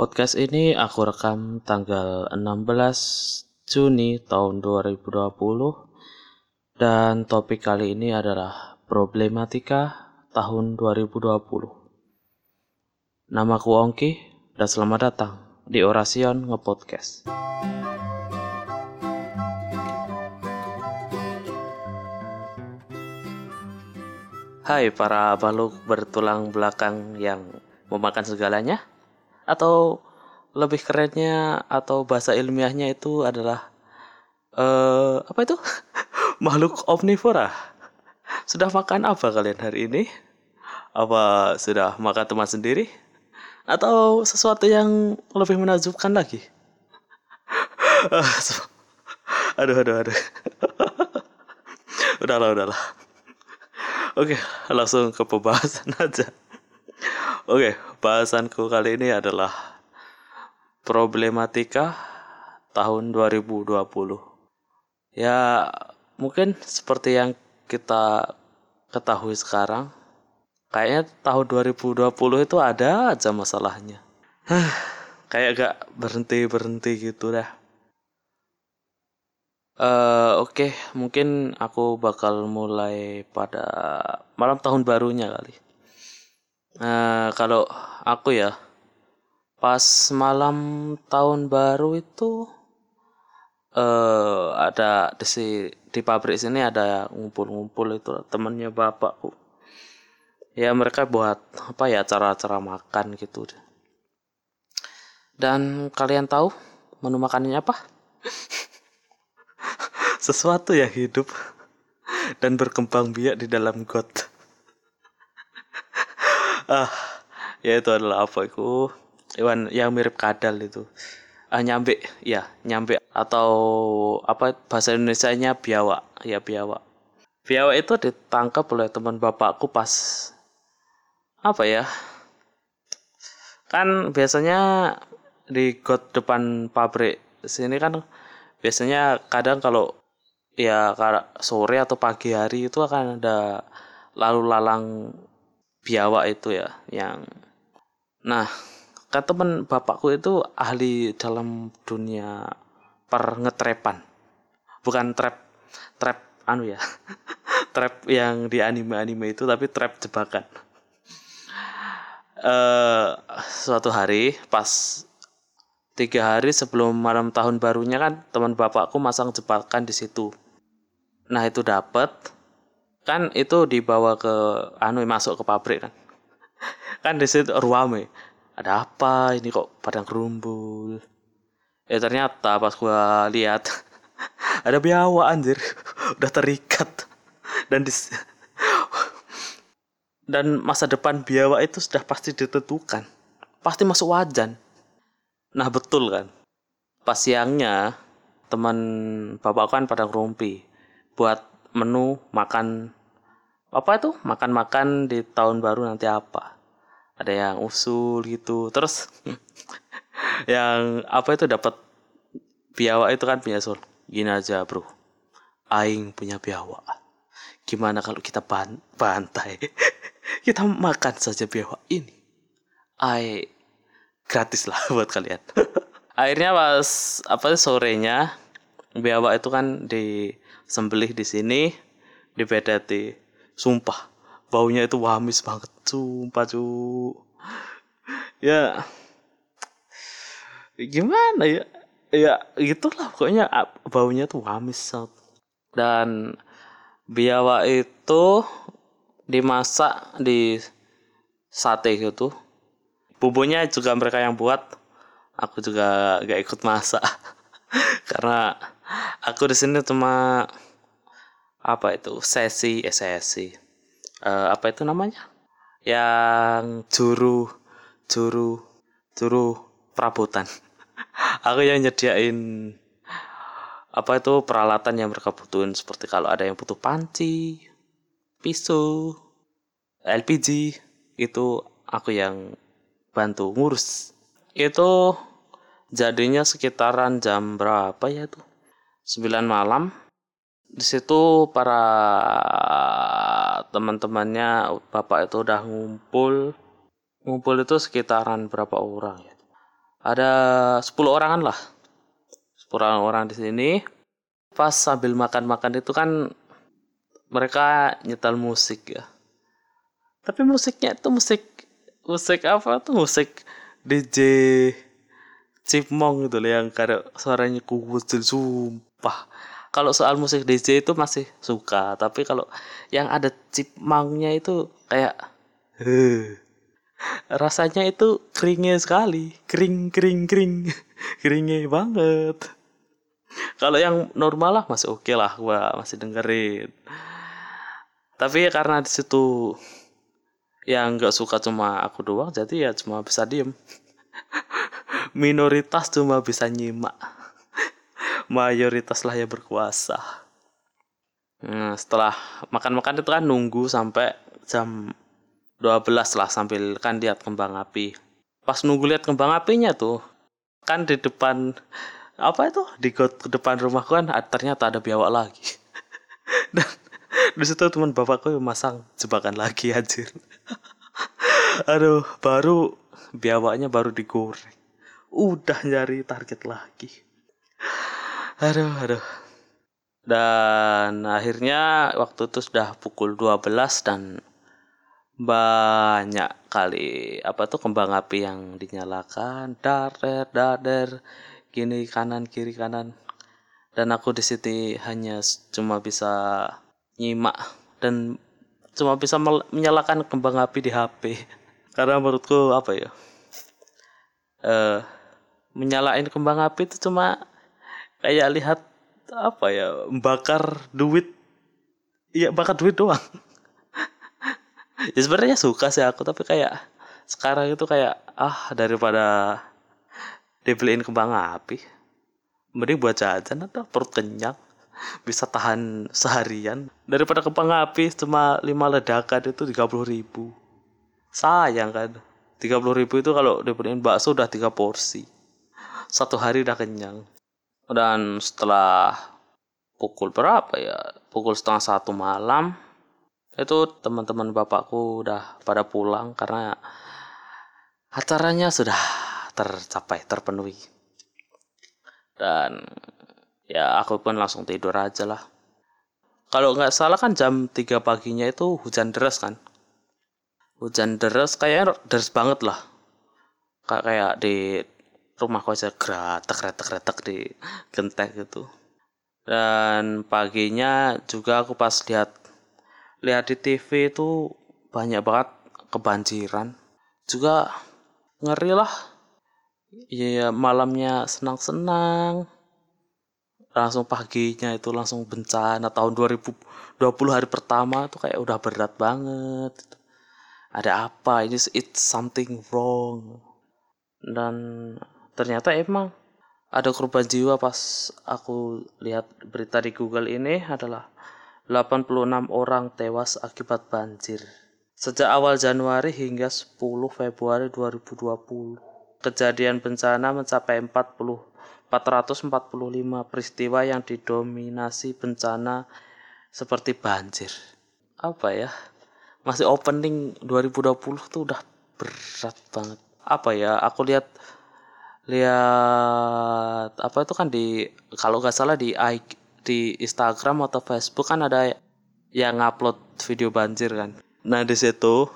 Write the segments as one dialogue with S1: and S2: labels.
S1: Podcast ini aku rekam tanggal 16 Juni tahun 2020 dan topik kali ini adalah problematika tahun 2020. Namaku Ongki dan selamat datang di Orasion Ngepodcast. Hai para baluk bertulang belakang yang memakan segalanya atau lebih kerennya atau bahasa ilmiahnya itu adalah uh, apa itu? Makhluk omnivora. Sudah makan apa kalian hari ini? Apa sudah makan teman sendiri? Atau sesuatu yang lebih menakjubkan lagi? Aduh aduh aduh. Udahlah udahlah. Oke langsung ke pembahasan aja. Oke, bahasanku kali ini adalah problematika tahun 2020. Ya, mungkin seperti yang kita ketahui sekarang, kayaknya tahun 2020 itu ada aja masalahnya. kayak gak berhenti-berhenti gitu dah. Uh, Oke, okay. mungkin aku bakal mulai pada malam tahun barunya kali. Nah, kalau aku ya, pas malam tahun baru itu uh, ada di si, di pabrik sini ada ngumpul-ngumpul itu temannya bapakku. Ya mereka buat apa ya acara-acara makan gitu. Dan kalian tahu menu makanannya apa? Sesuatu yang hidup dan berkembang biak di dalam got ah ya itu adalah apa itu? Hewan yang mirip kadal itu. Ah nyambe ya nyambe atau apa bahasa Indonesia nya biawak ya biawak. Biawak itu ditangkap oleh teman bapakku pas apa ya? Kan biasanya di got depan pabrik sini kan biasanya kadang kalau ya sore atau pagi hari itu akan ada lalu lalang biawak itu ya yang nah kan teman bapakku itu ahli dalam dunia perngetrepan. Bukan trap trap anu ya trap yang di anime-anime itu tapi trap jebakan. Uh, suatu hari pas tiga hari sebelum malam tahun barunya kan teman bapakku masang jebakan di situ. Nah itu dapat kan itu dibawa ke anu masuk ke pabrik kan. Kan di situ ruame. Ada apa ini kok padang gerumbul ya ternyata pas gua lihat ada biawak anjir. Udah terikat. Dan di dan masa depan biawak itu sudah pasti ditentukan. Pasti masuk wajan. Nah betul kan? Pas siangnya teman bapak kan pada rumpi. Buat menu makan apa itu makan-makan di tahun baru nanti apa? Ada yang usul gitu. Terus yang apa itu dapat biawak itu kan punya sul gini aja bro. Aing punya biawak gimana kalau kita ban bantai? Kita makan saja biawak ini. Ai gratis lah buat kalian. Akhirnya pas apa sorenya biawak itu kan disembelih di sini dipedati sumpah baunya itu wamis banget. Sumpah cu ya gimana ya? Ya gitulah pokoknya. Baunya tuh wamis dan biawak itu dimasak di sate gitu. Bumbunya juga mereka yang buat. Aku juga gak ikut masak. Karena aku di sini cuma apa itu? Sesi eh, sesi. Uh, apa itu namanya? Yang juru juru juru perabotan. Aku yang nyediain apa itu peralatan yang mereka butuhin. Seperti kalau ada yang butuh panci pisau LPG itu aku yang bantu ngurus. Itu jadinya sekitaran jam berapa ya tuh 9 malam di situ para teman-temannya bapak itu udah ngumpul. Ngumpul itu sekitaran berapa orang ya? Ada 10 orangan lah. 10 orang, di sini. Pas sambil makan-makan itu kan mereka nyetel musik ya. Tapi musiknya itu musik musik apa tuh? Musik DJ Cipmong gitu loh yang kada suaranya kuat sumpah kalau soal musik DJ itu masih suka tapi kalau yang ada Cipmangnya itu kayak rasanya itu keringnya sekali. Kering kering kering keringnya banget. Kalau yang normal lah masih oke okay lah gua masih dengerin. Tapi ya karena di situ yang nggak suka cuma aku doang jadi ya cuma bisa diem. Minoritas cuma bisa nyimak mayoritas lah yang berkuasa. Nah, setelah makan-makan itu kan nunggu sampai jam 12 lah sambil kan lihat kembang api. Pas nunggu lihat kembang apinya tuh kan di depan apa itu? Di depan rumahku kan ternyata ada biawak lagi. Dan di situ teman bapakku masang jebakan lagi anjir. Aduh baru biawaknya baru digoreng. Udah nyari target lagi aduh aduh. Dan akhirnya waktu itu sudah pukul 12 dan banyak kali apa tuh kembang api yang dinyalakan dader dader gini kanan kiri kanan. Dan aku di sini hanya cuma bisa nyimak dan cuma bisa menyalakan kembang api di HP karena menurutku apa ya uh, menyalain kembang api itu cuma kayak lihat apa ya bakar duit. Iya bakar duit doang. Ya sebenarnya suka sih aku tapi kayak sekarang itu kayak ah daripada dibeliin kembang api mending buat jajan atau perut kenyang bisa tahan seharian. Daripada kembang api cuma lima ledakan itu tiga puluh ribu. Sayang kan tiga puluh ribu itu kalau dibeliin bakso udah tiga porsi. Satu hari udah kenyang dan setelah pukul berapa ya? Pukul setengah satu malam itu teman-teman bapakku udah pada pulang karena acaranya sudah tercapai terpenuhi. Dan ya aku pun langsung tidur aja lah. Kalau nggak salah kan jam 3 paginya itu hujan deras kan? Hujan deras kayaknya deras banget lah. Kayak di rumahku aja gratek gratek gratek di genteng gitu dan paginya juga aku pas lihat lihat di TV itu banyak banget kebanjiran. Juga ngeri lah. Iya malamnya senang-senang. Langsung paginya itu langsung bencana. Tahun 2020 hari pertama tuh kayak udah berat banget. Ada apa? Ini it's something wrong. Dan ternyata emang ada korban jiwa pas aku lihat berita di Google ini adalah 86 orang tewas akibat banjir sejak awal Januari hingga 10 Februari 2020 kejadian bencana mencapai 40 445 peristiwa yang didominasi bencana seperti banjir. Apa ya? Masih opening 2020 tuh udah berat banget. Apa ya? Aku lihat lihat apa itu kan di kalau nggak salah di di Instagram atau Facebook kan ada yang ngupload video banjir kan. Nah di situ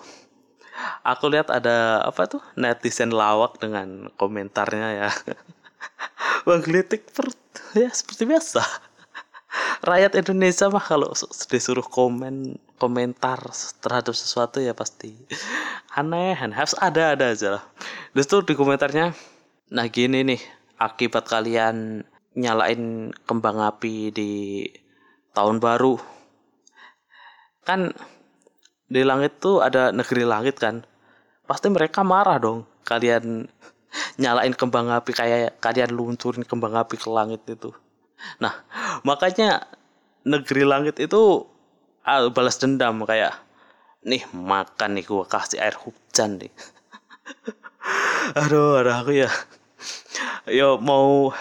S1: aku lihat ada apa tuh netizen lawak dengan komentarnya ya. menggelitik perut ya seperti biasa rakyat Indonesia mah kalau disuruh komen komentar terhadap sesuatu ya pasti aneh harus ada ada aja lah terus di komentarnya nah gini nih akibat kalian nyalain kembang api di tahun baru kan di langit tuh ada negeri langit kan pasti mereka marah dong kalian nyalain kembang api kayak kalian luncurin kembang api ke langit itu. Nah, makanya negeri langit itu ah, balas dendam kayak nih makan nih gua kasih air hujan nih. aduh, aduh aku ya. Yo mau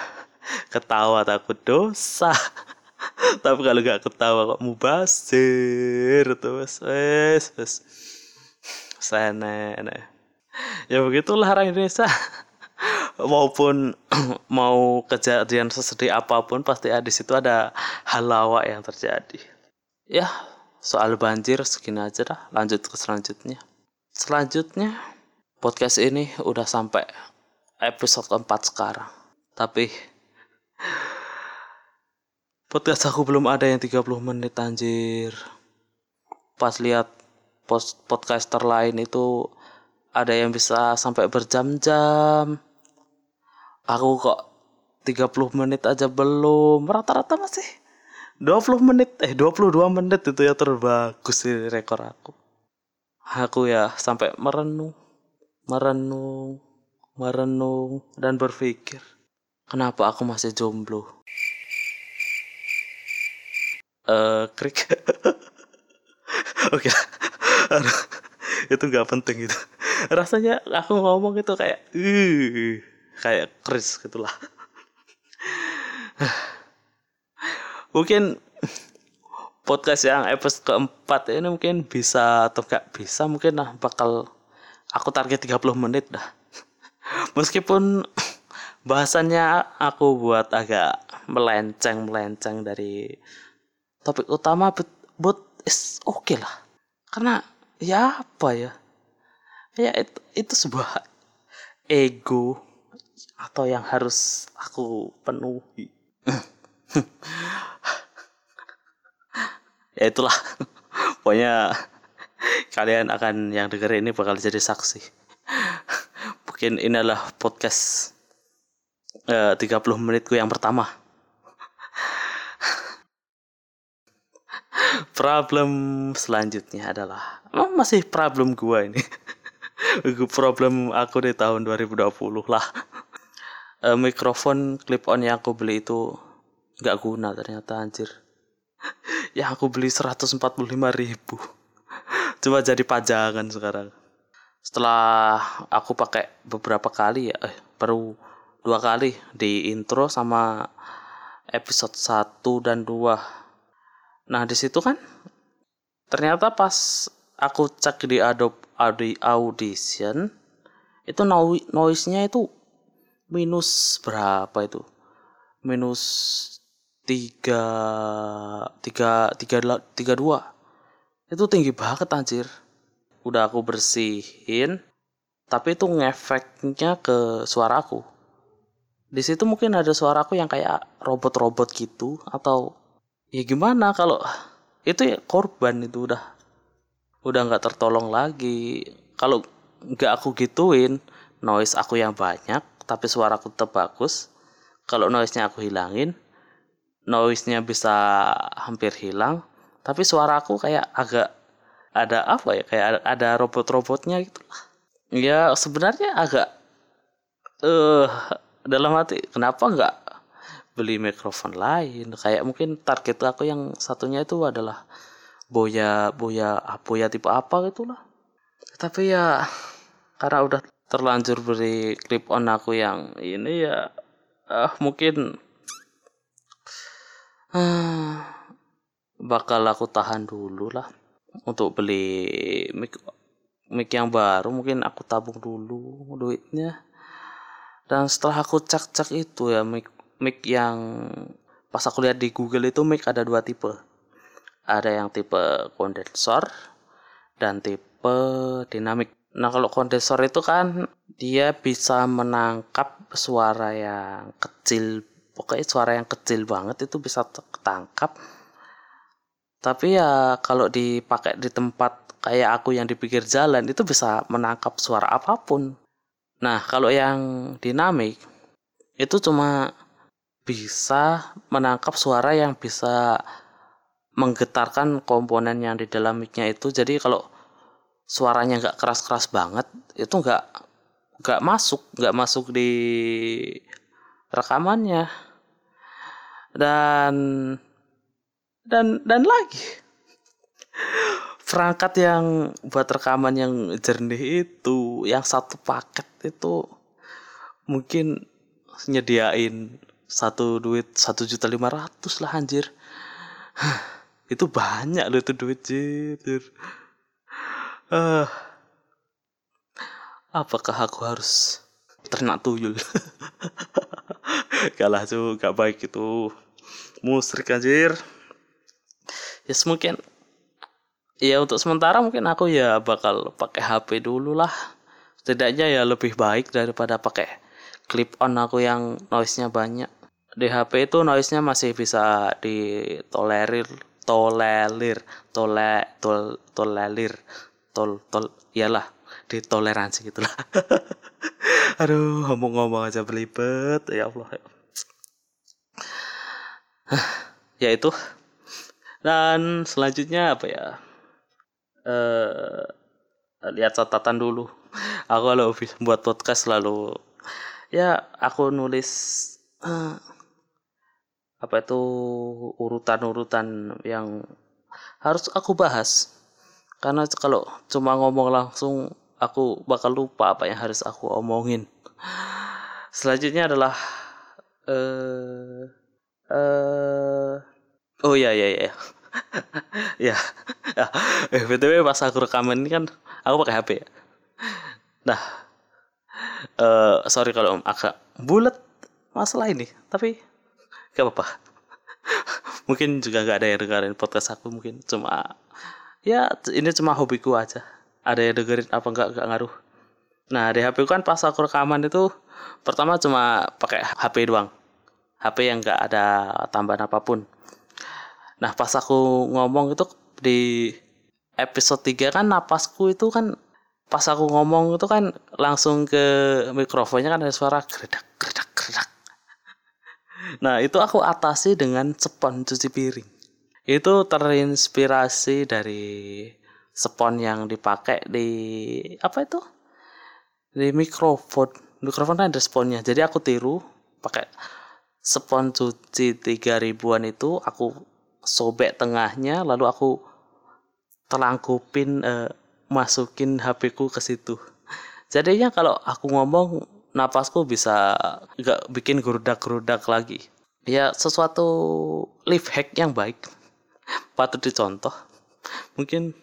S1: ketawa takut dosa. Tapi kalau gak ketawa kok mau basir terus wes wes. Sana, ya begitulah orang Indonesia. Maupun mau kejadian sesedih apa pun pasti di situ ada hal lawak yang terjadi. Ya soal banjir segini aja dah. Lanjut ke selanjutnya. Selanjutnya podcast ini udah sampai episode keempat sekarang. Tapi podcast aku belum ada yang 30 menit anjir. Pas lihat post podcaster lain itu ada yang bisa sampai berjam-jam. Aku kok 30 menit aja belum. Rata-rata masih 20 menit eh 22 menit itu ya terbagus sih rekor aku. Aku ya sampai merenung merenung merenung dan berpikir kenapa aku masih jomblo? Eh uh, krik. Oke. Itu nggak penting gitu. Rasanya aku ngomong itu kayak uh, kayak Chris gitulah. Mungkin podcast yang episode keempat ini mungkin bisa atau gak bisa mungkin lah bakal aku target 30 menit dah meskipun bahasannya aku buat agak melenceng melenceng dari topik utama but, but is oke okay lah. Karena ya apa ya? Ya itu itu sebuah ego atau yang harus aku penuhi. Ya itulah. Pokoknya kalian akan yang denger ini bakal jadi saksi mungkin ini adalah podcast eh, uh, 30 menitku yang pertama. Problem selanjutnya adalah oh, masih problem gua ini? Problem aku di tahun 2020 lah. Uh, mikrofon clip on yang aku beli itu nggak guna ternyata anjir. Yang aku beli 145 ribu. Cuma jadi pajangan sekarang setelah aku pakai beberapa kali ya eh, baru dua kali di intro sama episode 1 dan 2 Nah di situ kan ternyata pas aku cek di Adobe Audi Audition itu noise-nya itu minus berapa itu? Minus tiga tiga tiga tiga dua. Itu tinggi banget anjir udah aku bersihin tapi itu ngefeknya ke suaraku di situ mungkin ada suaraku yang kayak robot-robot gitu atau ya gimana kalau itu ya korban itu udah udah nggak tertolong lagi. Kalau nggak aku gituin noise aku yang banyak tapi suaraku tetap bagus kalau noise-nya aku hilangin noise-nya bisa hampir hilang tapi suara aku kayak agak ada apa ya? Kayak ada, robot-robotnya gitu. Ya sebenarnya agak eh uh, dalam hati kenapa nggak beli mikrofon lain? Kayak mungkin target aku yang satunya itu adalah boya boya boya tipe apa gitulah. Tapi ya karena udah terlanjur beri clip on aku yang ini ya uh, mungkin uh, bakal aku tahan dulu lah untuk beli mic mic yang baru mungkin aku tabung dulu duitnya dan setelah aku cek-cek itu ya mic mic yang pas aku lihat di Google itu mic ada dua tipe. Ada yang tipe kondensor dan tipe dinamik. Nah, kalau kondensor itu kan dia bisa menangkap suara yang kecil, pokoknya suara yang kecil banget itu bisa ketangkap. Tapi ya kalau dipakai di tempat kayak aku yang di pinggir jalan itu bisa menangkap suara apa pun. Nah, kalau yang dinamik itu cuma bisa menangkap suara yang bisa menggetarkan komponen yang di dalam mic-nya itu jadi kalau suaranya nggak keras-keras banget itu nggak nggak masuk nggak masuk di rekamannya dan dan dan lagi. Perangkat yang buat rekaman yang jernih itu yang satu paket itu mungkin nyediain satu duit satu juta lima ratus lah anjir. Itu banyak loh itu duit jir. Uh, apakah aku harus ternak tuyul? Kalah tuh gak baik itu. Musrik anjir yes, mungkin. Ya untuk sementara mungkin aku ya bakal pakai HP dulu lah setidaknya ya lebih baik daripada pakai clip on aku yang noise-nya banyak. Di HP itu noise-nya masih bisa ditolerir tolerir tole tol tolerir tol tol iyalah ditoleransi gitulah. Aduh ngomong-ngomong aja belibet ya Allah. Ya itu dan selanjutnya apa ya? Eh lihat catatan dulu. Aku kalau buat podcast selalu ya aku nulis uh, apa itu urutan-urutan yang harus aku bahas. Karena kalau cuma ngomong langsung aku bakal lupa apa yang harus aku omongin. Selanjutnya adalah eh uh, uh, oh ya ya ya ya. Eh btw pas aku rekaman ini kan aku pakai hp ya nah uh, sorry kalau agak bulat masalah ini tapi gak apa-apa. Mungkin juga gak ada yang dengerin podcast aku mungkin cuma ya ini cuma hobiku aja. Ada yang dengerin apa enggak enggak ngaruh. Nah di HP kan pas aku rekaman itu pertama cuma pakai HP doang. HP yang enggak ada tambahan apa pun nah pas aku ngomong itu di episode 3 kan napasku itu kan pas aku ngomong itu kan langsung ke mikrofonnya kan ada suara geredak geredak geredak Nah, itu aku atasi dengan spon cuci piring. Itu terinspirasi dari spon yang dipakai di apa itu? Di mikrofon. Mikrofon kan ada sponnya. Jadi aku tiru pakai spon cuci 3000 ribuan itu aku sobek tengahnya lalu aku telangkupin eh, masukin HP ku ke situ. Jadinya kalau aku ngomong napasku bisa nggak bikin gerudak-gerudak lagi. Ya sesuatu life hack yang baik patut dicontoh. Mungkin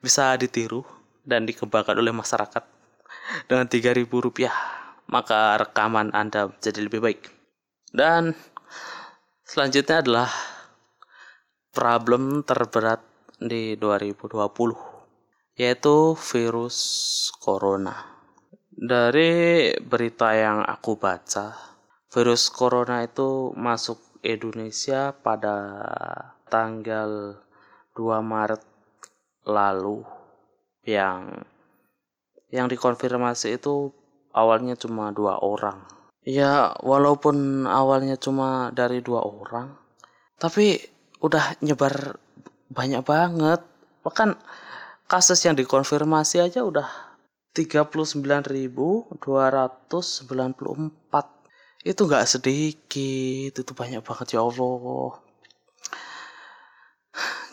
S1: bisa ditiru dan dikembangkan oleh masyarakat dengan tiga ribu rupiah maka rekaman Anda jadi lebih baik. Dan selanjutnya adalah problem terberat di 2020 yaitu virus corona. Dari berita yang aku baca, virus corona itu masuk Indonesia pada tanggal 2 Maret lalu yang yang dikonfirmasi itu awalnya cuma dua orang. Ya walaupun awalnya cuma dari dua orang, tapi udah nyebar banyak banget. Bahkan kasus yang dikonfirmasi aja udah 39.294 itu nggak sedikit itu banyak banget ya Allah.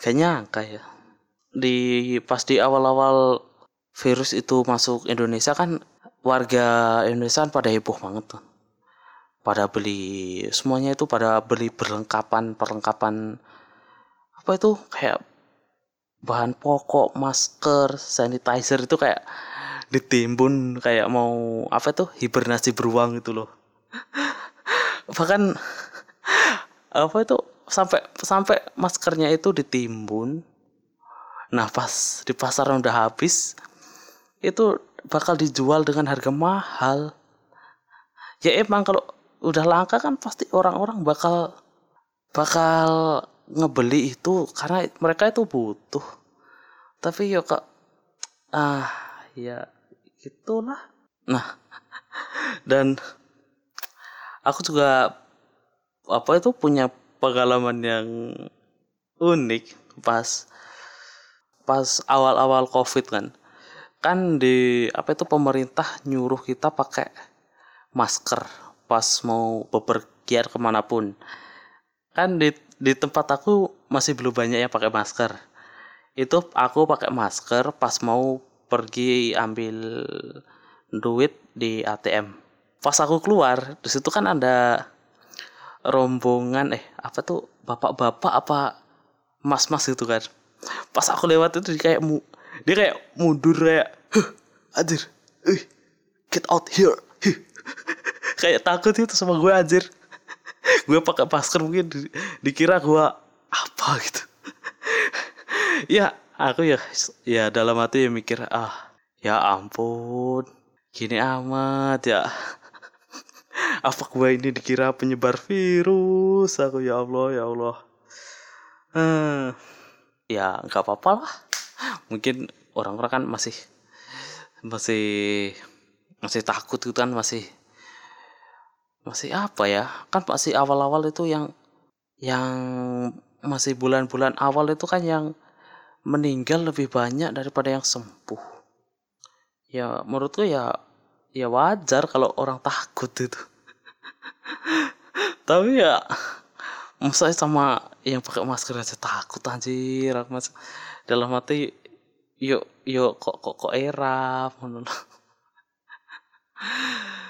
S1: Kayaknya ya. Di pas di awal-awal virus itu masuk Indonesia kan warga Indonesia kan pada heboh banget tuh pada beli semuanya itu pada beli perlengkapan perlengkapan apa itu? Kayak bahan pokok masker sanitizer itu kayak ditimbun kayak mau apa tuh hibernasi beruang itu loh. Bahkan apa itu? Sampai sampai maskernya itu ditimbun. Nah pas di pasar udah habis itu bakal dijual dengan harga mahal. Ya emang kalau udah langka kan pasti orang-orang bakal bakal ngebeli itu karena mereka itu butuh. Tapi ya kak ah ya gitulah. Nah dan aku juga apa itu punya pengalaman yang unik pas pas awal-awal covid kan. Kan di apa itu pemerintah nyuruh kita pakai masker pas mau bepergian ke mana pun kan di di tempat aku masih belum banyak yang pakai masker itu aku pakai masker pas mau pergi ambil duit di ATM. Pas aku keluar, di situ kan ada rombongan eh apa tuh bapak-bapak apa mas-mas gitu kan. Pas aku lewat itu dia kayak mu dia kayak mundur kayak huh, anjir. Uh, get out here. Huh. kayak takut itu sama gue anjir. Gue pakai masker mungkin di- dikira gue apa gitu. Ya aku ya ya dalam hati ya mikir ah ya ampun gini amat ya. Apa gue ini dikira penyebar virus? Aku ya Allah ya Allah. Eh ya nggak apa-apa lah. Mungkin orang-orang kan masih masih masih takut gitu kan masih masih apa ya? Kan masih awal-awal itu yang yang masih bulan-bulan awal itu kan yang meninggal lebih banyak daripada yang sembuh. Ya menurutku ya ya wajar kalau orang takut itu. Tapi ya masa sama yang pakai masker aja takut anjir. Mas dalam hati yuk yuk kok kok kok era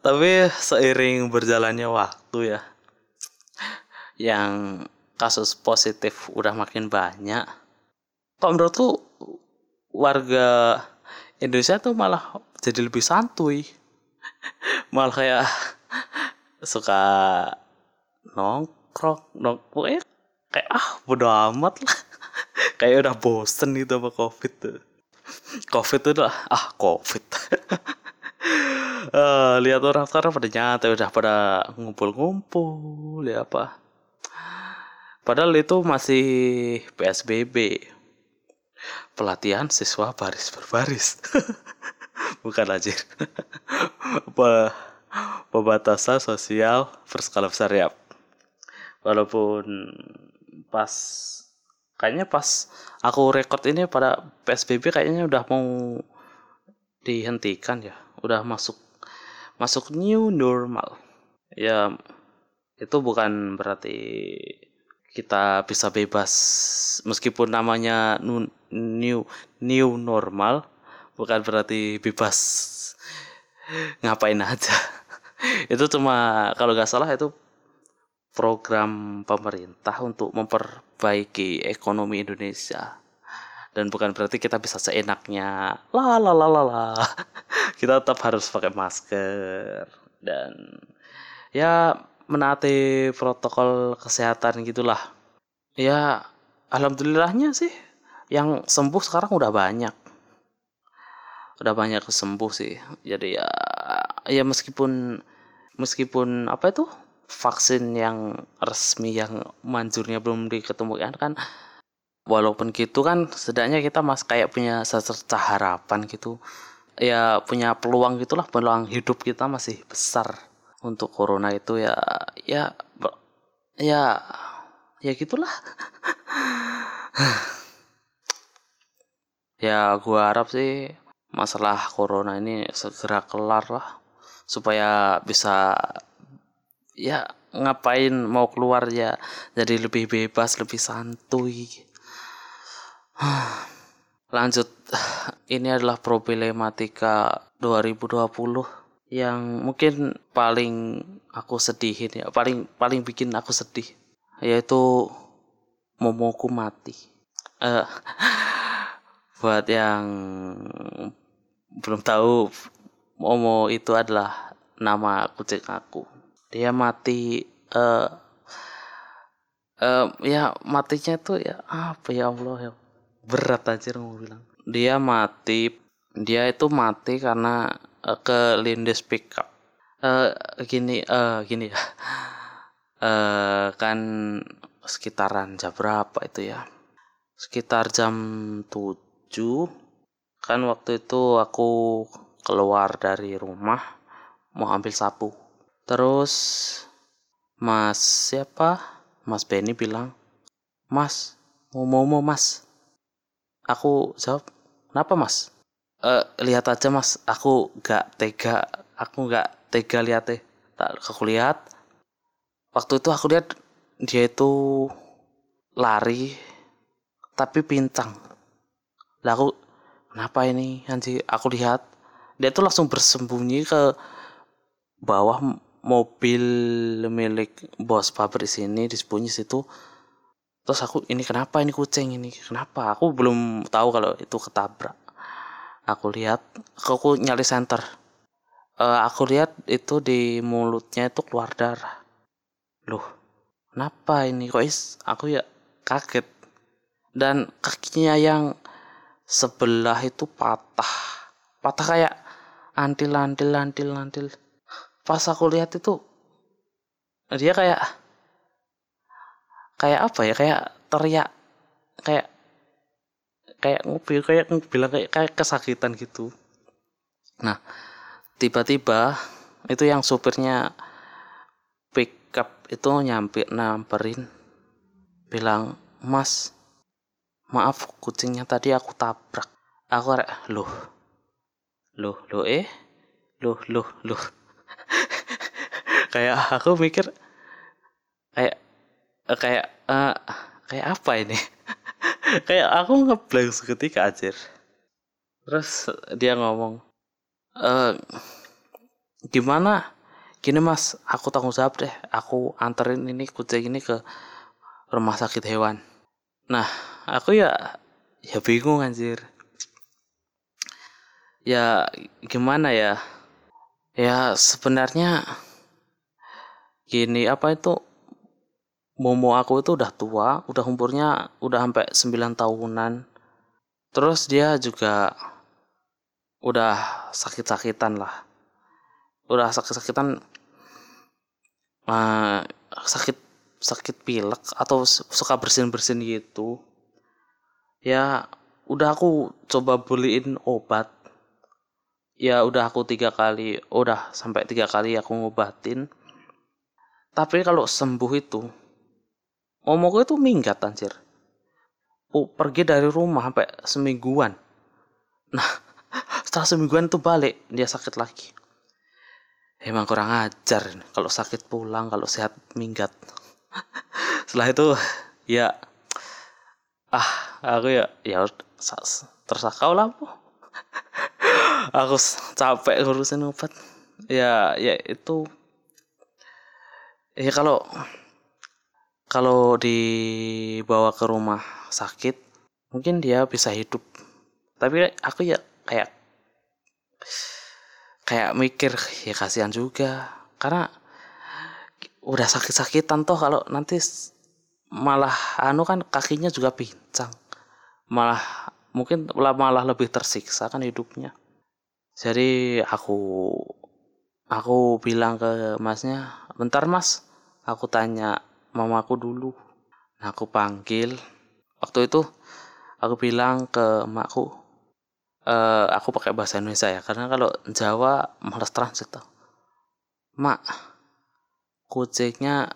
S1: tapi seiring berjalannya waktu ya yang kasus positif udah makin banyak kok menurutku warga Indonesia tuh malah jadi lebih santuy. Malah kayak suka nongkrong nongkrong kayak ah bodo amat lah. Kayak udah bosen gitu sama covid tuh. Covid tuh udah ah covid Eh, lihat orang sekarang pada nyata udah pada ngumpul-ngumpul ya apa. Padahal itu masih PSBB pelatihan siswa baris berbaris bukan aja Pe- pembatasan sosial berskala besar ya. Walaupun pas kayaknya pas aku record ini pada PSBB kayaknya udah mau dihentikan ya. Udah masuk masuk new normal. Ya itu bukan berarti kita bisa bebas. Meskipun namanya new new normal bukan berarti bebas. Ngapain aja. Itu cuma kalau nggak salah itu program pemerintah untuk memperbaiki ekonomi Indonesia dan bukan berarti kita bisa seenaknya. La la la la la. Kita tetap harus pakai masker. Dan ya menaati protokol kesehatan gitulah. Ya alhamdulillahnya sih yang sembuh sekarang udah banyak. Udah banyak sembuh sih. Jadi ya ya meskipun meskipun apa itu vaksin yang resmi yang manjurnya belum diketemukan kan walaupun gitu kan setidaknya kita mas kayak punya secerca harapan gitu. Ya punya peluang gitulah peluang hidup kita masih besar untuk corona itu ya ya ya ya gitulah. Ya gua harap sih masalah corona ini segera kelar lah supaya bisa ya ngapain mau keluar ya jadi lebih bebas lebih santuy lanjut. Ini adalah problematika 2020 yang mungkin paling aku sedihin ya. Paling paling bikin aku sedih yaitu momoku mati. Eh, buat yang belum tahu Momo itu adalah nama kucing aku. Dia mati eh eh, ya matinya tuh ya apa ya Allah ya berat aja mau bilang. Dia mati dia itu mati karena eh, kelindes pickup eh gini eh gini. Ya eh kan sekitaran jam berapa itu ya? Sekitar jam 7 kan waktu itu aku keluar dari rumah mau ambil sapu. Terus mas siapa? Mas Benny bilang mas mau mau mau mas aku jawab kenapa mas? Eh lihat aja mas. Aku gak tega. Aku gak tega lihat deh. Tak aku lihat. Waktu itu aku lihat dia itu lari tapi pincang lah aku kenapa ini anjir aku lihat dia tuh langsung bersembunyi ke bawah mobil milik bos pabrik sini disembunyi situ terus aku ini kenapa ini kucing ini? Kenapa? Aku belum tahu kalau itu ketabrak. Aku lihat aku, aku nyali center uh, aku lihat itu di mulutnya itu keluar darah. Loh kenapa ini? Kok is aku ya kaget. Dan kakinya yang sebelah itu patah. Patah kayak antil antil antil antil. Pas aku lihat itu dia kayak kayak apa ya kayak teriak kayak kayak ngopi kayak bilang kayak kayak kesakitan gitu. Nah tiba-tiba itu yang supirnya pickup itu nyampe namperin bilang mas maaf kucingnya tadi aku tabrak. Aku kayak loh loh loh eh loh loh loh. Kayak aku mikir kayak kayak uh, kayak apa ini? Kayak aku ngeblank seketika aja terus dia ngomong e, gimana? Gini mas aku tanggung jawab deh. Aku anterin ini kucing ini ke rumah sakit hewan. Nah aku ya ya bingung anjir. Ya gimana ya? Ya sebenarnya gini apa itu momo aku itu udah tua, udah umurnya udah sampai 9 tahunan. Terus dia juga udah sakit-sakitan lah. Udah sakit-sakitan uh, sakit sakit pilek atau suka bersin-bersin gitu. Ya udah aku coba beliin obat. Ya udah aku tiga kali, udah sampai tiga kali aku ngobatin. Tapi kalau sembuh itu Omoku itu minggat anjir. Oh, pergi dari rumah sampai semingguan. Nah, setelah semingguan itu balik, dia sakit lagi. Emang kurang ajar kalau sakit pulang, kalau sehat minggat. setelah itu ya ah aku ya ya terserah kau lah aku capek ngurusin obat ya ya itu ya kalau kalau dibawa ke rumah sakit mungkin dia bisa hidup. Tapi aku ya kayak kayak mikir ya kasihan juga. Karena udah sakit-sakitan toh kalau nanti malah anu kan kakinya juga pincang. Malah mungkin malah lebih tersiksa kan hidupnya. Jadi aku aku bilang ke masnya bentar mas. Aku tanya mamaku dulu. Nah, aku panggil. Waktu itu aku bilang ke emakku, e, aku pakai bahasa Indonesia ya, karena kalau Jawa malas transit tau. Mak, kucingnya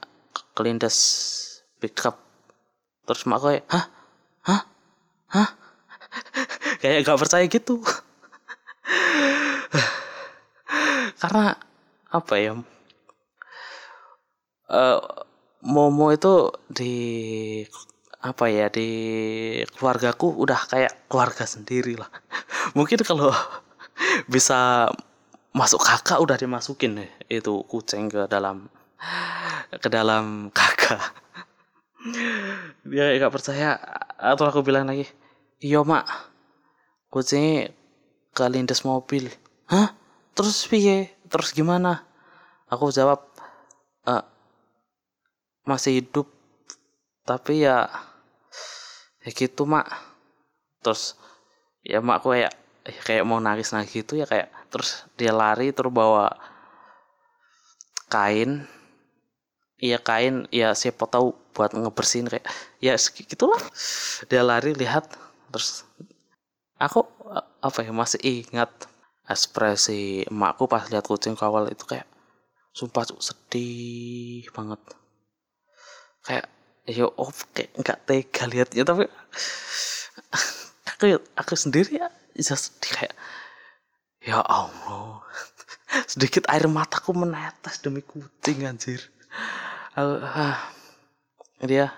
S1: kelindes pickup. Terus mak kayak, hah? Hah? Hah? kayak gak percaya gitu. karena apa ya? Uh, Momo itu di apa ya di keluargaku udah kayak keluarga sendiri lah. Mungkin kalau bisa masuk kakak udah dimasukin nih itu kucing ke dalam ke dalam kakak. Dia nggak percaya atau aku bilang lagi, iya mak, kucingnya kelindes mobil. Hah? Terus piye? Terus gimana? Aku jawab, masih hidup. Tapi ya ya gitu mak. Terus ya mak aku kayak ya kayak mau nangis nangis gitu ya kayak terus dia lari terus bawa kain. Iya kain ya siapa tahu buat ngebersihin kayak ya gitulah. Dia lari lihat terus aku apa ya masih ingat ekspresi emakku pas lihat kucing kawal itu kayak sumpah sedih banget kayak yo oh kayak nggak tega liatnya tapi aku aku sendiri ya bisa sedih kayak ya allah sedikit air mataku menetes demi kucing anjir. Aku, ah, dia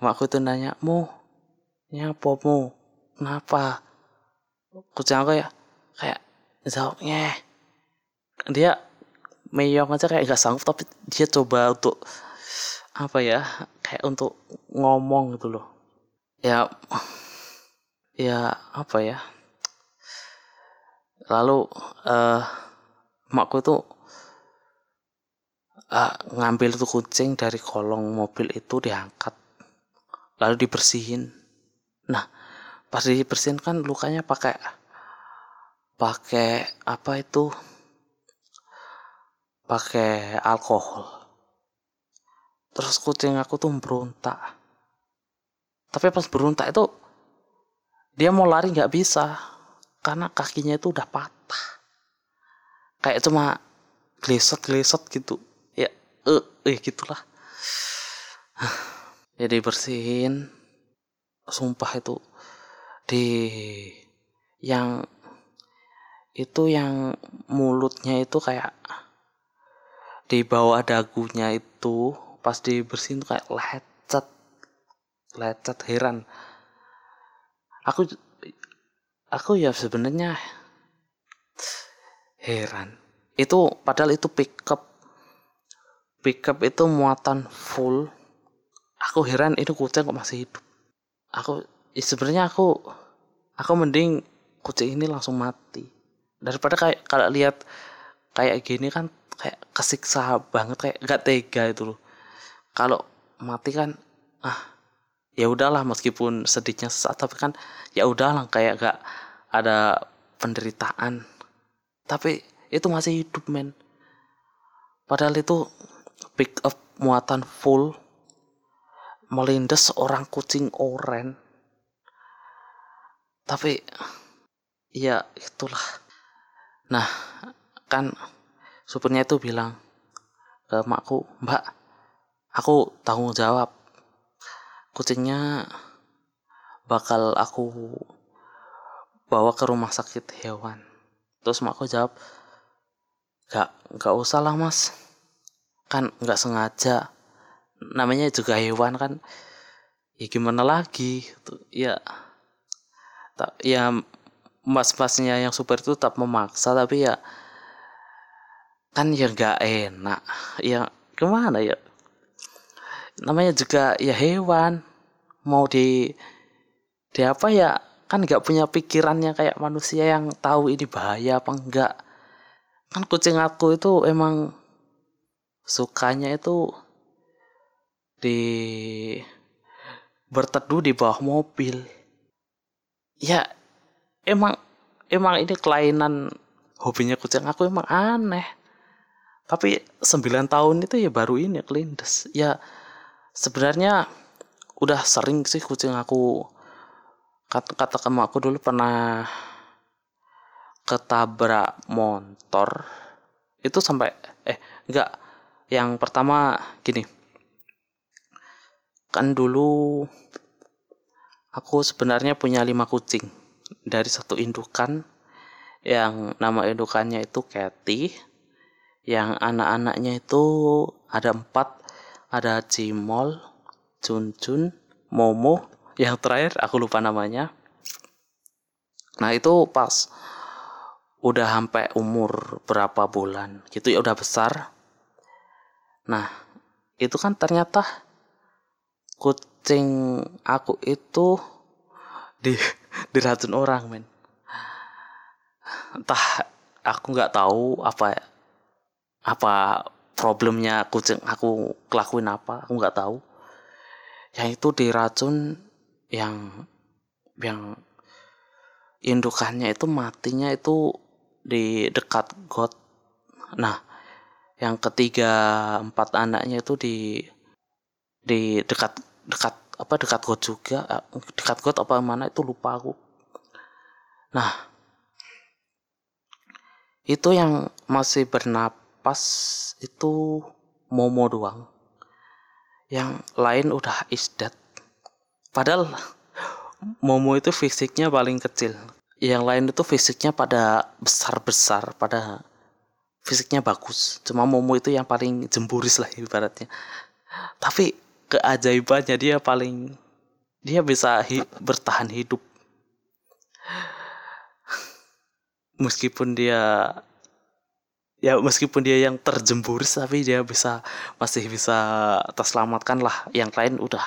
S1: makku itu nanya mu nyapa mu? Kenapa? Kucing aku ya kayak jawabnya dia meyong aja kayak gak sanggup tapi dia coba untuk apa ya kayak untuk ngomong gitu loh. Ya ya apa ya. Lalu uh, makku itu uh, ngambil tuh kucing dari kolong mobil itu diangkat lalu dibersihin. Nah pas dibersihin kan lukanya pakai pakai apa itu? Pakai alkohol terus kucing aku tuh berontak. Tapi pas berontak itu dia mau lari nggak bisa karena kakinya itu udah patah. Kayak cuma gleset gleset gitu. Ya eh eh gitulah. Jadi bersihin sumpah itu di yang itu yang mulutnya itu kayak di bawah dagunya itu pas dibersihin tuh kayak lecet lecet heran. Aku aku ya sebenarnya heran. Itu padahal itu pickup. Pickup itu muatan full. Aku heran itu kucing kok masih hidup? Aku ya sebenarnya aku aku mending kucing ini langsung mati. Daripada kayak kalau lihat kayak gini kan kayak kesiksa banget kayak gak tega itu loh kalau mati kan ah ya udahlah meskipun sedihnya sesaat tapi kan ya udahlah kayak gak ada penderitaan. Tapi itu masih hidup men. Padahal itu pick up muatan full melindas seorang kucing oren. Tapi ya itulah. Nah, kan supirnya itu bilang ke makku, Mbak, aku tanggung jawab. Kucingnya bakal aku bawa ke rumah sakit hewan. Terus makku jawab, gak, gak usah lah mas. Kan gak sengaja. Namanya juga hewan kan. Ya gimana lagi. Ya, ya mas-masnya yang super itu tetap memaksa tapi ya kan ya nggak enak ya ke mana ya namanya juga ya hewan. Mau di di apa ya? Kan nggak punya pikirannya kayak manusia yang tahu ini bahaya apa enggak. Kan kucing aku itu emang sukanya itu di berteduh di bawah mobil. Ya emang emang ini kelainan hobinya kucing aku emang aneh. Tapi 9 tahun itu ya baru ini kelindes. Ya sebenarnya udah sering sih kucing aku kata kata kamu aku dulu pernah ketabrak motor. Itu sampai eh enggak. Yang pertama gini. Kan dulu aku sebenarnya punya lima kucing. Dari satu indukan yang nama indukannya itu Cathy yang anak-anaknya itu ada empat ada Cimol, Cuncun, Momo. Yang terakhir aku lupa namanya. Nah itu pas udah sampai umur berapa bulan gitu ya udah besar. Nah itu kan ternyata kucing aku itu di diracun orang men. Entah aku nggak tahu apa apa problemnya kucing aku kelakuin apa aku nggak tahu. Yang itu diracun yang yang indukannya itu matinya itu di dekat got. Nah yang ketiga empat anaknya itu di di dekat dekat apa dekat got juga. Eh, dekat got apa mana itu lupa aku. Nah itu yang masih bernapas itu Momo doang yang lain udah isdat padahal Momo itu fisiknya paling kecil. Yang lain itu fisiknya pada besar-besar pada fisiknya bagus. Cuma Momo itu yang paling jemburis lah ibaratnya. Tapi keajaibannya dia paling dia bisa hi bertahan hidup. Meskipun dia ya meskipun dia yang terjembur tapi dia bisa masih bisa terselamatkan lah. Yang lain udah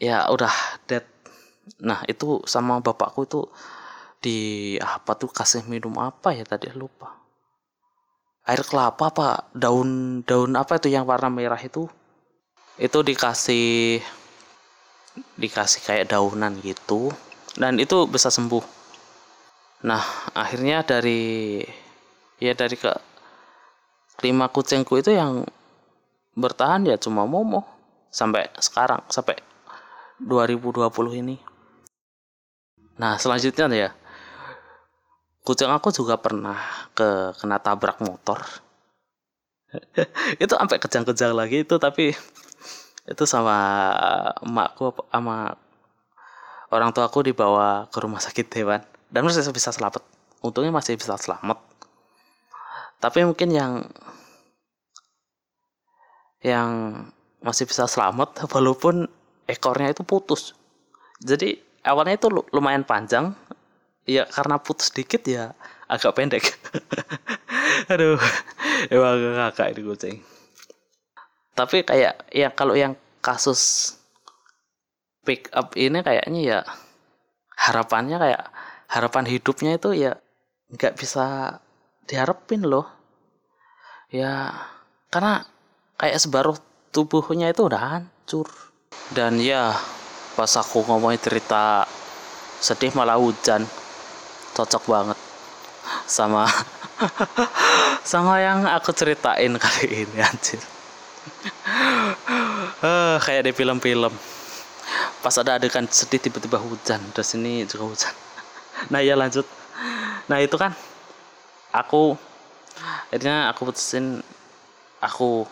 S1: ya udah dead. Nah itu sama bapakku itu di apa tuh kasih minum apa ya tadi? Lupa. Air kelapa apa daun daun apa itu yang warna merah itu? Itu dikasih dikasih kayak daunan gitu. Dan itu bisa sembuh. Nah akhirnya dari ya dari ke lima kucingku itu yang bertahan ya cuma Momo sampai sekarang sampai 2020 ini. Nah selanjutnya ya. Kucing aku juga pernah ke kena tabrak motor. Itu sampai kejang-kejang lagi itu tapi itu sama emakku sama orang tua aku dibawa ke rumah sakit hewan. Dan masih bisa selamat. Untungnya masih bisa selamat. Tapi mungkin yang yang masih bisa selamat walaupun ekornya itu putus. Jadi awalnya itu lumayan panjang. Ya karena putus dikit ya agak pendek. Aduh emang kakak ini kucing. Tapi kayak ya kalau yang kasus pick up ini kayaknya ya harapannya kayak harapan hidupnya itu ya nggak bisa diharapin loh. Ya karena kayak sebaruh tubuhnya itu udah hancur. Dan ya pas aku ngomongin cerita sedih malah hujan cocok banget sama sama yang aku ceritain kali ini anjir. Uh, kayak di film-film. Pas ada adegan sedih tiba-tiba hujan terus ini juga hujan. Nah ya lanjut. Nah itu kan aku akhirnya aku putusin aku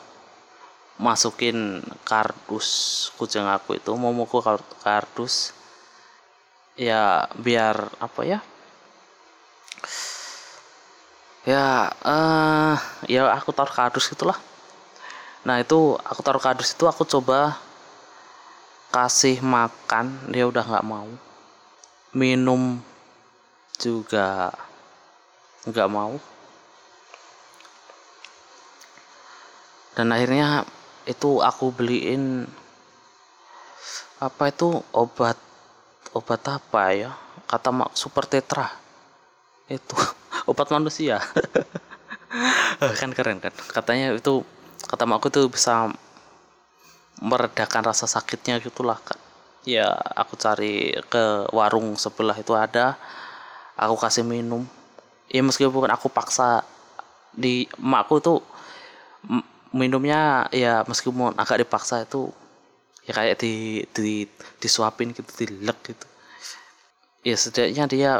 S1: masukin kardus. Kucing aku itu mau mukul kardus. Ya biar apa ya? Ya uh, ya aku taruh kardus itulah. Nah itu aku taruh kardus itu aku coba kasih makan. Dia udah nggak mau. Minum juga nggak mau. Dan akhirnya itu aku beliin apa itu obat obat apa ya? Kata mak super tetra. Itu obat manusia. Kan keren kan katanya itu kata makku tuh bisa meredakan rasa sakitnya gitulah kan ya aku cari ke warung sebelah itu ada. Aku kasih minum. Ya meskipun aku paksa di makku tuh minumnya ya meskipun agak dipaksa itu ya kayak di di disuapin gitu dilek gitu. Ya setidaknya dia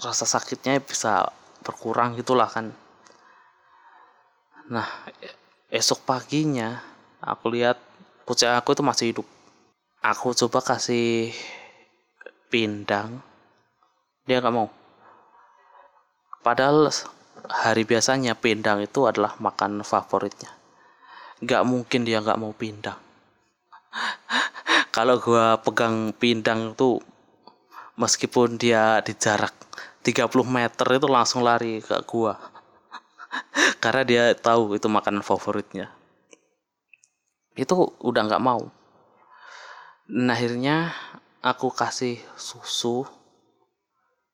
S1: rasa sakitnya bisa berkurang gitulah kan. Nah esok paginya aku lihat kucing aku itu masih hidup. Aku coba kasih pindang dia nggak mau. Padahal hari biasanya pindang itu adalah makan favoritnya nggak mungkin dia nggak mau pindang kalau gua pegang pindang tuh meskipun dia di jarak 30 meter itu langsung lari ke gua. Karena dia tahu itu makanan favoritnya. Itu udah nggak mau. Nah akhirnya aku kasih susu.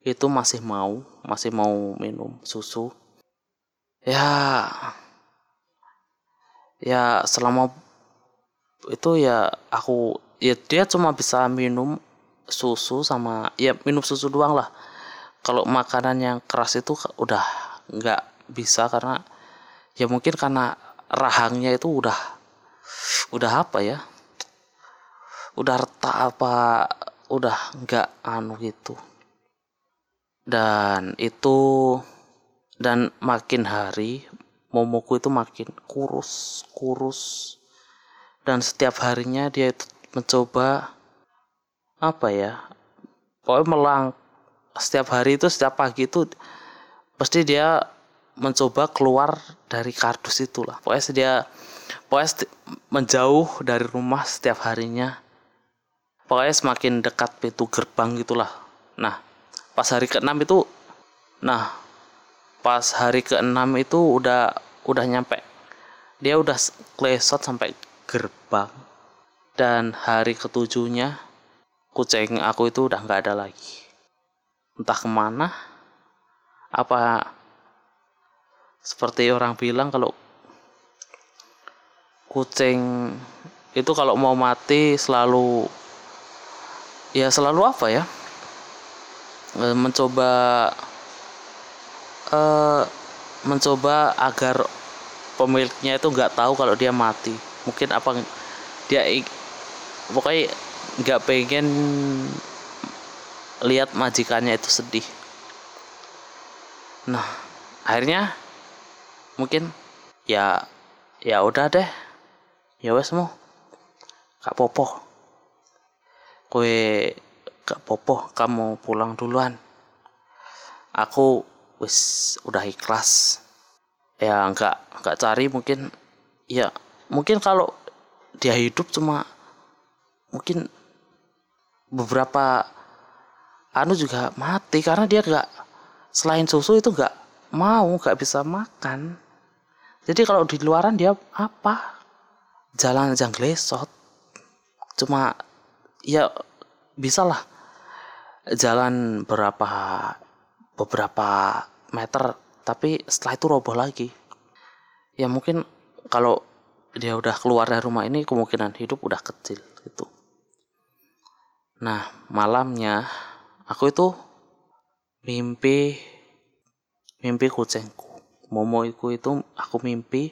S1: Itu masih mau masih mau minum susu. Ya ya selama itu ya aku ya dia cuma bisa minum susu sama ya minum susu doang lah. Kalau makanan yang keras itu udah nggak bisa karena ya mungkin karena rahangnya itu udah udah apa ya? Udah retak apa udah nggak anu gitu. Dan itu dan makin hari momoku itu makin kurus kurus. Dan setiap harinya dia itu mencoba apa ya pokoknya melang. Setiap hari itu setiap pagi itu pasti dia mencoba keluar dari kardus itulah. Pokoknya dia pokoknya menjauh dari rumah setiap harinya. Pokoknya semakin dekat pintu gerbang gitulah. Nah pas hari ke-6 itu nah pas hari ke-6 itu udah udah nyampe. Dia udah klesot sampai gerbang. Dan hari ketujuhnya kucing aku itu udah nggak ada lagi. Entah ke mana apa seperti orang bilang kalau kucing itu kalau mau mati selalu ya selalu apa ya e, mencoba uh, mencoba agar pemiliknya itu nggak tahu kalau dia mati. Mungkin apa dia pokoknya nggak pengen lihat majikannya itu sedih. Nah akhirnya mungkin ya ya udah deh. Ya wes mau kak popo kue kak popo kamu pulang duluan. Aku wis udah ikhlas. Ya nggak nggak cari mungkin ya mungkin kalau dia hidup cuma mungkin beberapa anu juga mati karena dia nggak selain susu itu nggak mau nggak bisa makan. Jadi kalau di luaran dia apa? Jalan aja glesot cuma ya bisa lah. Jalan berapa beberapa meter tapi setelah itu roboh lagi. Ya mungkin kalau dia udah keluar dari rumah ini kemungkinan hidup udah kecil gitu. Nah malamnya aku itu mimpi mimpi kucingku. Momo itu aku mimpi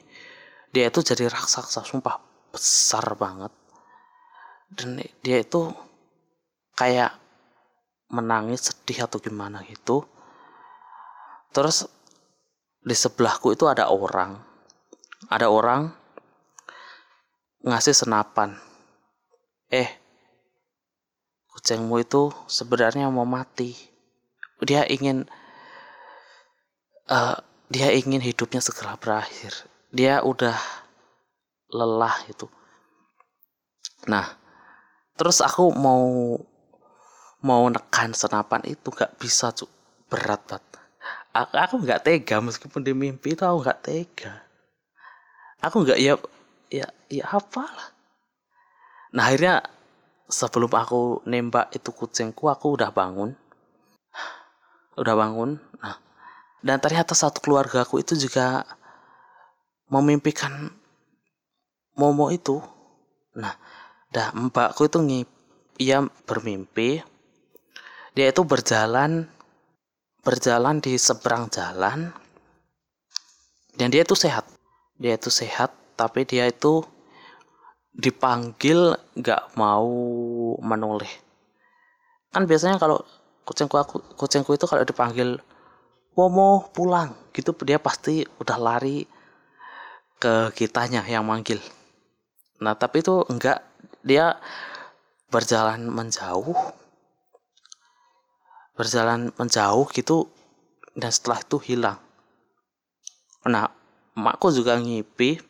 S1: dia itu jadi raksasa sumpah besar banget. Dan dia itu kayak menangis sedih atau gimana gitu terus di sebelahku itu ada orang. Ada orang ngasih senapan. Eh kucingmu itu sebenarnya mau mati. Dia ingin uh, dia ingin hidupnya segera berakhir. Dia udah lelah itu. Nah terus aku mau mau nekan senapan itu. Nggak bisa cuk. Berat banget aku aku nggak tega meskipun di mimpi itu aku nggak tega. Aku nggak ya ya ya apalah. Nah akhirnya sebelum aku nembak itu kucingku aku udah bangun. Udah bangun nah. Dan ternyata satu keluarga aku itu juga memimpikan Momo itu. Nah dah mbakku itu ngip ia bermimpi. Dia itu berjalan berjalan di seberang jalan dan dia itu sehat. Dia itu sehat tapi dia itu dipanggil nggak mau menoleh. Kan biasanya kalau kucingku aku kucingku itu kalau dipanggil Momo pulang gitu dia pasti udah lari ke kitanya yang manggil. Nah tapi itu enggak dia berjalan menjauh berjalan menjauh gitu dan setelah itu hilang. Nah makku juga ngipi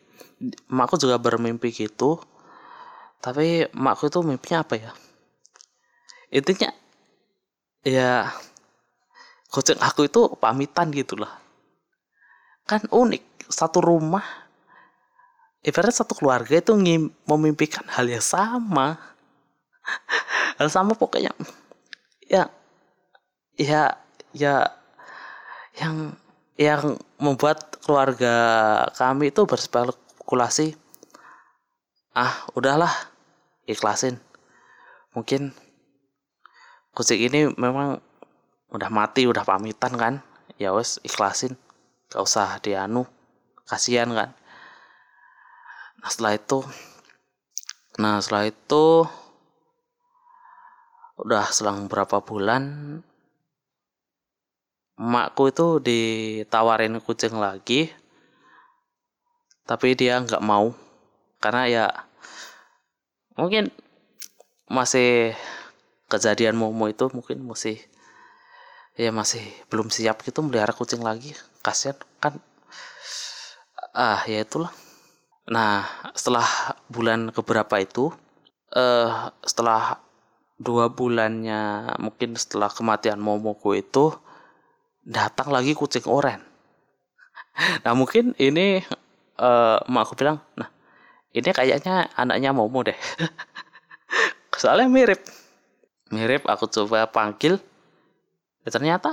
S1: makku juga bermimpi gitu. Tapi makku itu mimpinya apa ya? Intinya ya kucing aku itu pamitan gitulah. Kan unik satu rumah ibarat satu keluarga itu memimpikan hal yang sama. Hal sama pokoknya ya ya ya yang yang membuat keluarga kami itu berspekulasi ah udahlah ikhlasin. Mungkin kucing ini memang udah mati udah pamitan kan? Ya wes ikhlasin gak usah dianu kasihan kan? Nah setelah itu nah setelah itu udah selang berapa bulan emakku itu ditawarin kucing lagi tapi dia nggak mau. Karena ya mungkin masih kejadian momo itu mungkin masih ya masih belum siap gitu melihara kucing lagi. Kasihan kan. Ah ya itulah. Nah setelah bulan keberapa itu eh setelah dua bulannya mungkin setelah kematian momoku itu datang lagi kucing oren. Nah mungkin ini eh mak aku bilang nah ini kayaknya anaknya momo deh. Soalnya mirip. Mirip aku coba panggil ya ternyata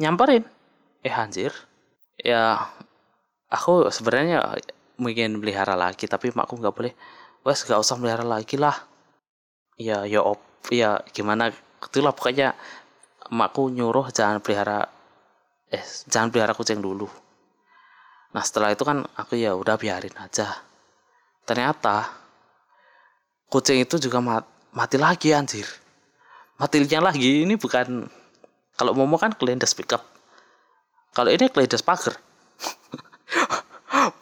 S1: nyamperin. Eh anjir. Ya aku sebenarnya mungkin pelihara lagi tapi makku nggak boleh. Wes gak usah melihara lagi lah. Ya ya op ya gimana? Itulah pokoknya makku nyuruh jangan pelihara eh jangan pelihara kucing dulu. Nah setelah itu kan aku ya udah biarin aja. Ternyata kucing itu juga mat, mati lagi anjir. Matinya lagi ini bukan kalau Momo kan kelindes pickup. Kalau ini kelindes pagar.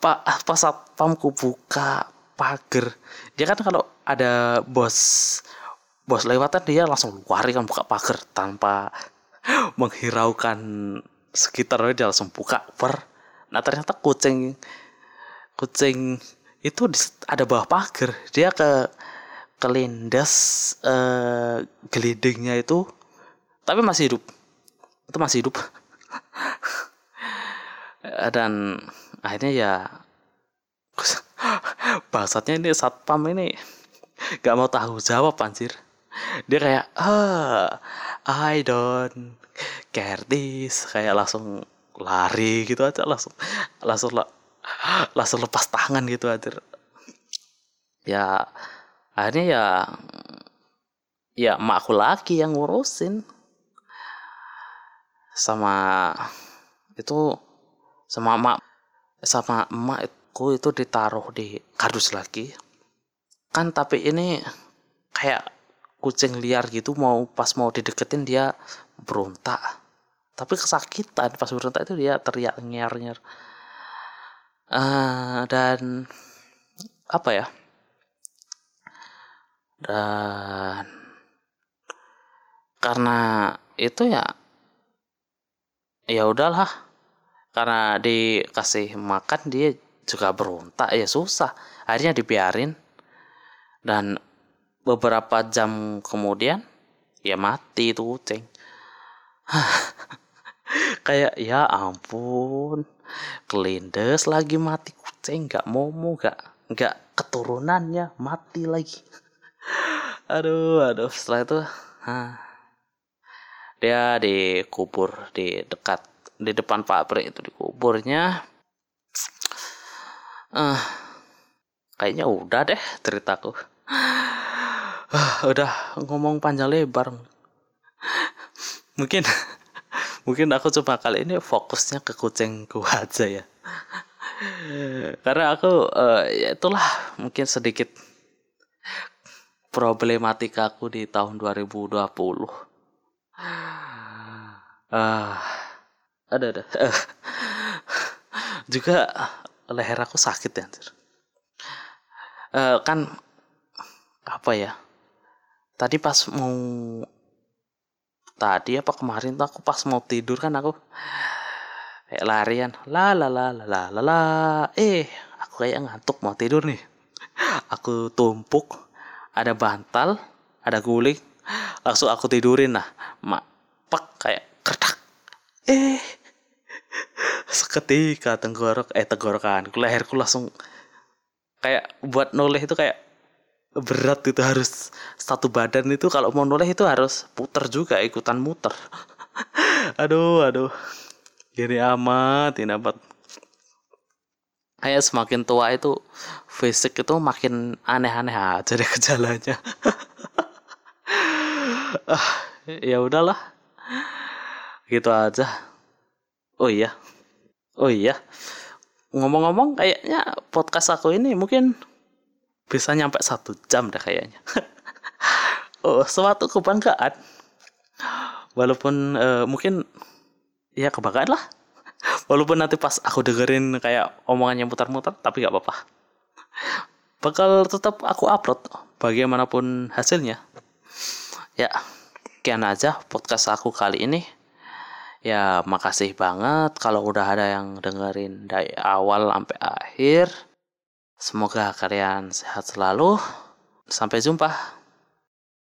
S1: Pak pas satpamku buka pagar dia kan kalau ada bos bos lewatan dia langsung lari kan buka pagar tanpa menghiraukan sekitar. Dia langsung buka per nah ternyata kucing kucing itu ada bawah pagar. Dia ke kelindas eh, gelindingnya itu. Tapi masih hidup. Itu masih hidup. Dan akhirnya ya bahasanya ini satpam ini gak mau tahu jawab anjir dia kayak ah I don't care this. Kayak langsung lari gitu aja langsung langsung langsung lepas tangan gitu aja. Ya akhirnya ya ya makku lagi yang ngurusin. Sama itu sama mak sama emakku itu ditaruh di kardus lagi. Kan tapi ini kayak kucing liar gitu mau pas mau dideketin dia berontak. Tapi kesakitan pas berontak itu dia teriak nyer nyer uh, dan apa ya? Dan karena itu ya ya udahlah. Karena dikasih makan dia juga berontak. Ya susah akhirnya dibiarin. Dan beberapa jam kemudian ya mati itu kucing. Kayak ya ampun kelindes lagi mati kucing nggak momo nggak nggak keturunannya mati lagi. Aduh aduh setelah itu ha, dia dikubur di dekat di depan pabrik itu di kuburnya uh, kayaknya udah deh ceritaku udah ngomong panjang lebar. Mungkin mungkin aku coba kali ini fokusnya ke kucingku aja ya. Karena aku uh, ya itulah mungkin sedikit problematika aku di tahun 2020 ah uh, ada ada. Juga leher aku sakit ya uh, kan apa ya tadi pas mau tadi apa kemarin tuh aku pas mau tidur kan aku kayak larian. La la la la la la, la. eh aku kayak ngantuk mau tidur nih. Aku tumpuk ada bantal ada guling. Langsung aku tidurin lah. Mak pak kayak kertak eh seketika tenggorok eh tenggorokan leherku langsung kayak buat noleh itu kayak berat itu harus satu badan itu kalau mau noleh itu harus puter juga ikutan muter. Aduh aduh. Gini amat ini amat. Kayak semakin tua itu fisik itu makin aneh-aneh aja deh gejalanya. Ah ya udahlah. Gitu aja. Oh iya. Oh iya. Ngomong-ngomong kayaknya podcast aku ini mungkin bisa nyampe satu jam deh kayaknya. oh, suatu kebanggaan. Walaupun uh, mungkin ya kebanggaan lah. Walaupun nanti pas aku dengerin kayak omongannya muter-muter, tapi gak apa-apa. Bakal tetap aku upload bagaimanapun hasilnya. Ya, sekian aja podcast aku kali ini. Ya, makasih banget kalau udah ada yang dengerin dari awal sampai akhir. Semoga kalian sehat selalu. Sampai jumpa.